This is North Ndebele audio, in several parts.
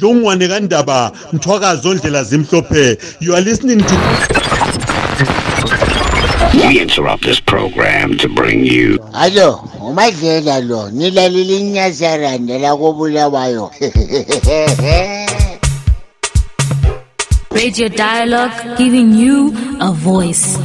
dlungwane kandaba mthwakazi ondlela zimhlophe you are listening to We interrupt this program to bring you. Alo, umadlela lo, nilalile inyazaranda lakobulawayo. Radio Dialogue giving you a voice.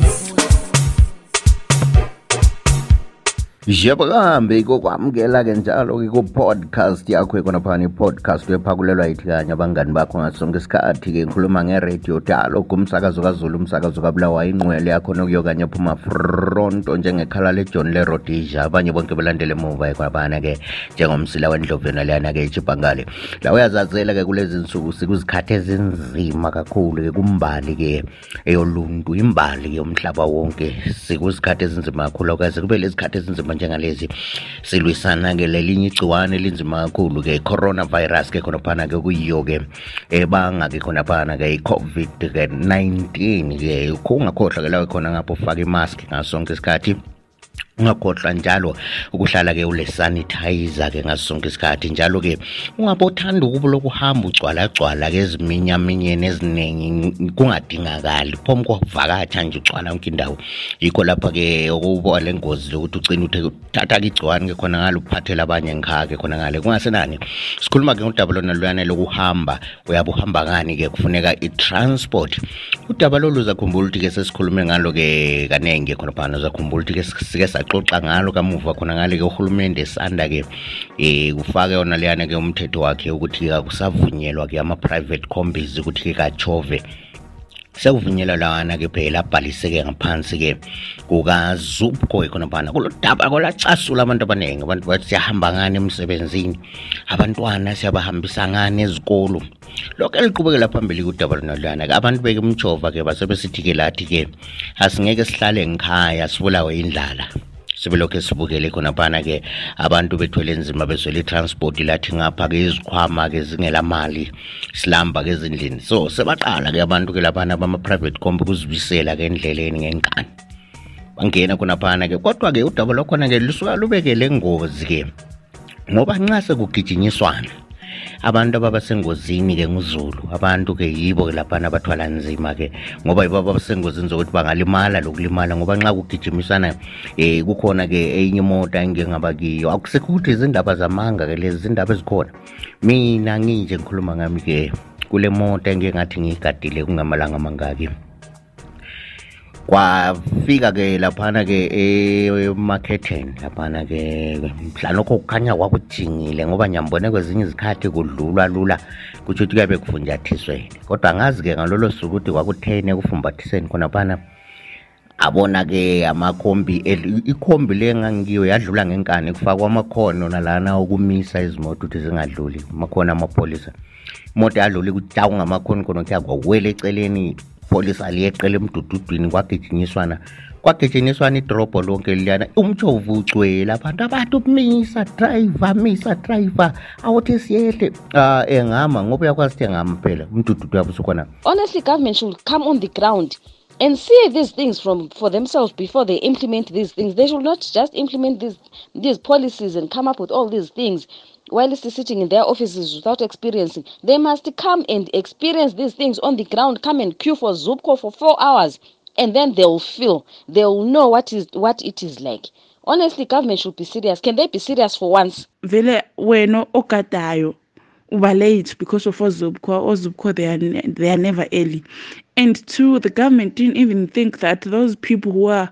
Yebo kambe kokwamukela ke njalo ke ku-podcast yakho khona phana i-podcast ephakulelwa yithi kanye abangani bakho ngaso sonke isikhathi ke ngikhuluma ngeradio dalo kumsakazo kazulu umsakazo kabulawayo ingqwele yakhona okuyo kanye phuma fronto njengekhala lejohn lerodija abanye bonke belandele emuva ekwabana ke njengomsila wendlovena leyana ke ijibhangale la uyazazela ke kulezi nsuku sikuzikhathi ezinzima kakhulu ke kumbali ke eyoluntu imbali yomhlaba wonke sikuzikhathi ezinzima kakhulu okazi kube lezikhathi ezinzima njengalezi silwisana ke lelinye igciwane elinzima kakhulu ke i-coronavirus ke khonaphana ke kuyiyo ke ebanga ke khonaphana ke i-covid ke 19 ke kungakhohlwa ke lawo khona ngapho ufake imaski ngaso sonke isikhathi ungakhohlwa njalo ukuhlala ke ulesanitizer ke ngaso sonke isikhathi njalo ke ungabothanda ukuba lokuhamba ugcwalagcwala ke eziminyaminyeni eziningi kungadingakali phomi kovakatsha nje ugcwala yonke indawo yikho lapha ke okuba le ngozi lokuthi ucina uthe thatha ke igcwani ke khona ngalo uphathela abanye ngikhake khona ngale kungasenani sikhuluma ke ngodaba lona luyane lokuhamba uyabuhamba ngani ke kufuneka i-transport udaba lolu zakhumbula ukuthi ke sesikhulume ngalo ke kaningi khona phana zakhumbula ukuthi ke sike saxoxa ngalo kamuva khona ngale ke uhulumende sanda ke eh kufake yona leyana ke umthetho wakhe ukuthi akusavunyelwa ke ama-private combis ukuthi ke kachove sekuvunyelwa lawana ke phela abhaliseke ngaphansi ke kukazupco khonapana kulo daba kwalacasula abantu abaningi abantu bathi siyahamba ngani emsebenzini abantwana siyabahambisa ngani ezikolo lokho eliqhubekela phambili kudaba lonolwana ke abantu beke umjova ke basebesithi ke lathi ke asingeke sihlale ngikhaya sibulawe indlala sibelokhe sibukele khona phana ke abantu bethwele nzima bezwele itransport lathi ngapha ke izikhwama ke zingela mali silamba ke ezindlini so sebaqala ke abantu ke laphana bama-private comp ukuzibisela ke endleleni ngenkani bangena khona phana ke kodwa ke udaba lwakhona ke lusuka lubekele ngozi ke ngoba nxa sekugijinyiswana abantu ababa sengozini ke nguzulu abantu ke yibo ke laphana abathwala nzima ke ngoba yibo ababa sengozini zokuthi bangalimala lokulimala ngoba nxa kugijimisana eh kukhona ke enye imota engingaba kiyo akusekho ukuthi izindaba zamanga ke lezi zindaba ezikhona mina nginje ngikhuluma ngami ke kule mota engingathi ngiyigadile kungamalanga amangaki kwafika ke laphana ke emakhetheni laphana ke mhlalokho kukhanya kwakujingile ngoba ngiyambone kwezinye izikhathi kudlulwa lula kutsho ukuthi kuyabe kufunjathisweni kodwa ngazi ke ngalolo suku ukuthi kwakutheni ekufumbathiseni khonaphana abona ke amakhombi ikhombi le ngangiyo yadlula ngenkani kufakwa amakhono nalana okumisa izimoto ukuthi zingadluli makhona amapholisa imoto yadlula ikutya ungamakhonikhono kuthiya kwawela eceleni polisa liyeqela emdududwini kwagijinyiswana kwagijinyiswana idorobho lonke liyana umtshovu ugcwele abantu abantu misa driver misa driver awuthi siyehle uh, engama ngoba uyakwazi ukuthi engama phela umdududu yabuso khona honestly government should come on the ground and see these things from for themselves before they implement these things. They should not just implement these these policies and come up with all these things while sitting in their offices without experiencing. They must come and experience these things on the ground, come and queue for Zupco for four hours, and then they will feel, they will know what is what it is like. Honestly, government should be serious. Can they be serious for once? Vele wena okadayo uba late because of ozubko. Ozubko they are they are never early, and two, the government didn't even think that those people who are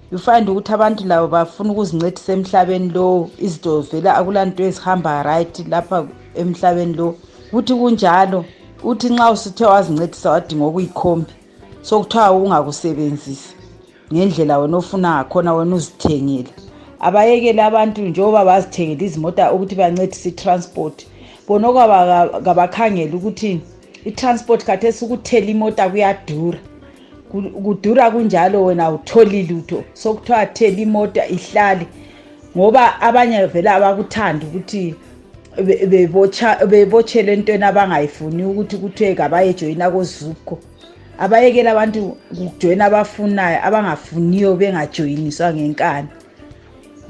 you find ukuthi abantu labo bafuna ukuzincedisa emhlabeni lowo izinto vela akulanto ezihamba right lapha emhlabeni lowo ukuthi kunjalo uthi nxa usithe wazincedisa wadinga okuyikhombi so kuthiwa ungakusebenzisi ngendlela wena ofuna ngakhona wena uzithengele abayekele abantu njengoba bazithengele izimota ukuthi bancedise i-transport bona okwabakhangele ukuthi i-transport khathesi ukuthela imota kuyadura kudura kunjalo wena utholi lutho sokuthiwa thela imoto ihlale ngoba abanye vele abakuthanda ukuthi bebotshele entweni abangayifuni ukuthi kuthiwe kabayejoyina kozukho abayekela abantu kujoyina abafunayo abangafuniyo bengajoyiniswa ngenkani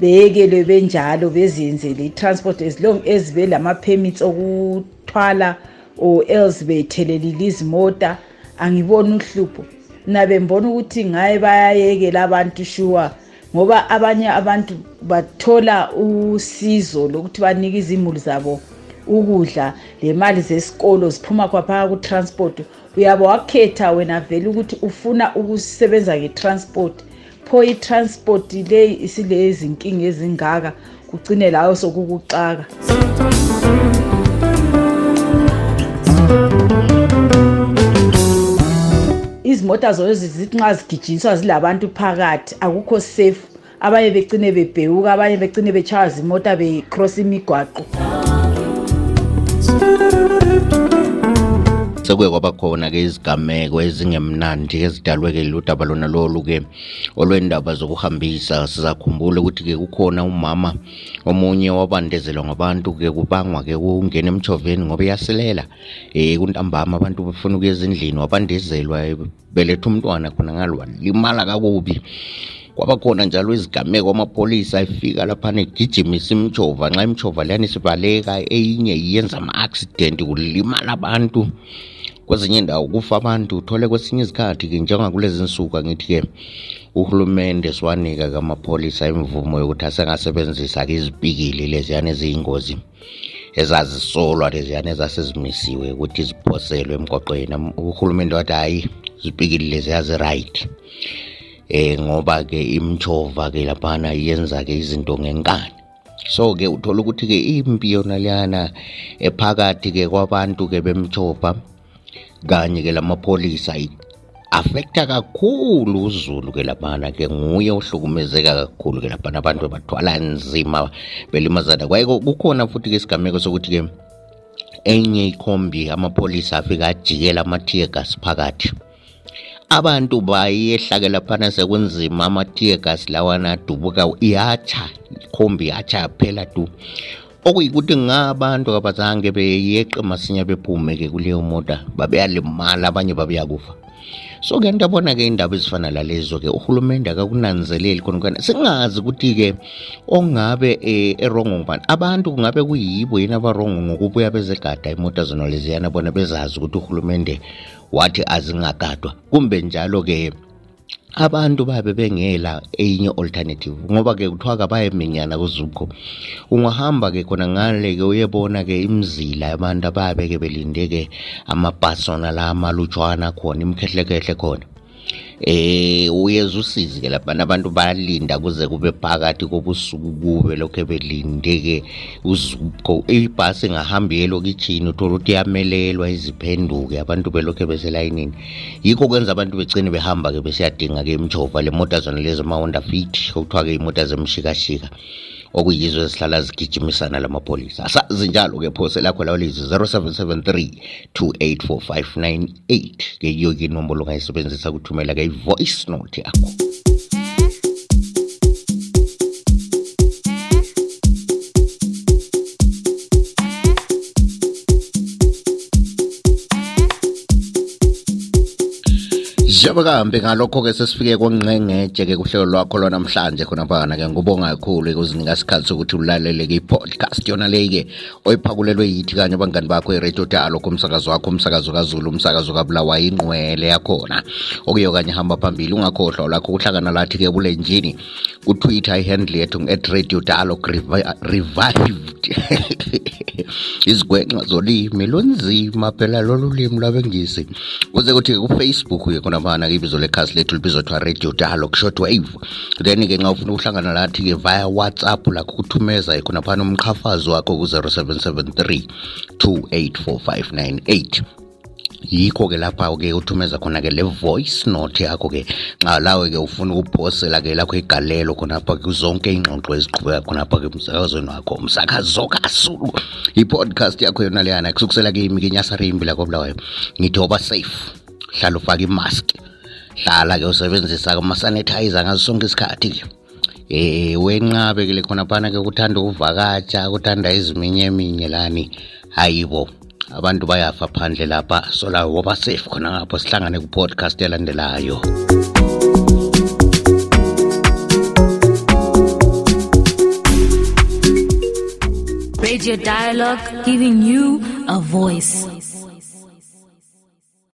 beyekelwe benjalo beziyenzele i-transport as long as belama-permits okuthwala or else bethelelile izimota oh, angiboni uhlupho nabembona ukuthi ngaye bayayekela abantu shuwa ngoba abanye abantu bathola usizo lokuthi banike izimuli zabo ukudla lemali zesikolo ziphuma kwaphaka kutransport uyabo wakhetha wena vele ukuthi ufuna ukusebenza ngetransport pho i-transport leyi isilezinkinga ezingaka kugcine layo sokukuxaka izimota zozi zithi nxa zigijinyiswa zilabantu phakathi akukho safe abanye becine bebhewuka abanye becine betshaywa zimota becross imigwaqo sekuye kwabakhona ke izigameko ezingemnandi ezidalwe ke ludaba lona lolu ke olwendaba zokuhambisa sizakhumbula ukuthi ke kukhona umama omunye wabandezelwa ngabantu ke kubangwa ke ukungena emjoveni ngoba iyasilela um kuntambama abantu befuna ukuya ezindlini wabandezelwa beletha umntwana khona ngalo walimala kakubi kwaba khona njalo izigameko amapolisa efika laphana egijimisa imtshova nxa imtshova leyani sibaleka eyinye yenza ama-accident kulimala abantu kwezinye indawo kufa abantu uthole kwesinye isikhathi ke njengakulezi nsuku angithi ke uhulumende siwanika kamapholisa imvumo yokuthi asengasebenzisa ke izipikili leziyana eziyingozi ezazisolwa leziyana ezasezimisiwe ukuthi ziphoselwe emgwaqweni uhulumende wathi hayi zipikili leziya ziright eh ngoba ke imtshova ke laphana yenza ke izinto ngenkani so ke uthola ukuthi ke impi yona leyana ephakathi ke kwabantu ke bemtshova kanye-ke lamapholisa affecta kakhulu uzulu ke laphana ke nguye ohlukumezeka kakhulu ke laphana abantu bathwala nzima belimazana kwaye kukhona futhi ke isigameko sokuthi ke enye ikhombi amapholisa afika ajikela ama-teargas phakathi abantu bayehlakela phana sekunzima amateargas lawana adubuka iyatsha khombi yatsha yaphela tu okuyikuthi ngabantu abazange beyeqe masinya bephumeke kuleyo mota babeyalimala abanye babeyakufa so ke nto abona ke indaba ezifana lalezo ke uhulumende akakunanzeleli khona kona singazi ukuthi ke ongabe eh, erongo ngubani abantu kungabe kuyibo yini abarongo ngokubuya bezegada imoto zona leziyana bona bezazi ukuthi uhulumende wathi azingagadwa kumbe njalo ke abantu babe bengela eyinye alternative ngoba ke kuthiwa kabaye minyana kuzukho ungahamba ke khona ngale ke uyebona ke imizila abantu ababe ke belinde ke amabhasona la amalutshwana khona imkhehlekhehle khona eh uyeza usizi ke lapha abantu bayalinda kuze kube phakathi kobusuku kube lokho belinde ke uzupho ibhasi ngahamba yelo kichini uthola ukuthi yamelelwa iziphenduke abantu belokho beselayinini yikho kwenza abantu becine behamba ke besiyadinga ke imjova lemota zona lezo ma Honda Fit okuthiwa ke imota zemshikashika okuyizo ezihlala zigijimisana lamapholisa asazi njalo ke phose lakho lawo lizi 0773 2845 8 ke yiyo ke inombolo ongayisebenzisa ukuthumela ke i-voice note yakho njengoba kahambe ngalokho-ke sesifike kongqengetshe-ke kuhlelo lwakho lwanamhlanje khonaphana-ke ngubonga kakhulu-ke uzinika isikhathi sokuthi ulalele-ke i-podcast yona leyi-ke oyiphakulelwe yithi kanye abangani bakho iradio dalo kumsakazo wakho umsakazo kazulu umsakazo kabulawa ingqwele yakhona okuyo kanye hamba phambili ungakhohlwa ulakho kuhlangana lathi ke bulenjini kutwitter ihandle yethu at radio dalo revived izigwenxa zolimi lunzima phela lolu limi lwabengisi kuze kuthi kufacebook uye khona phana ibizo lekhasi lethu libizwa kuthiwa radio dalo kushothiwa then-ke nxa ufuna ukuhlangana lathi-ke via whatsapp lakho kuthumeza khona phana umqhafazi wakho ku-0773 284598 yikho-ke lapha-ke uthumeza khona-ke le voice note yakho-ke nxa lawe-ke ufuna ukuphosela-ke lakho igalelo khonapha kuzonke ingxoxo eziqhubeka khonapha-ke emsakazweni wakho umsakazo kasulu i-podcast yakho yona leyana kusukusela kimi ke nyasarimbi lakobulawayo ngithi oba safe hlala ufake imask hlala ke usebenzisa ama-sanitizer ngaso sonke isikhathi ke eh wenqabe ke khona phana ke kuthanda ukuvakatsha kuthanda iziminye eminye lani hayibo abantu bayafa phandle lapha sola woba safe khona ngapho sihlangane ku-podcast elandelayo Radio Dialogue giving you a voice.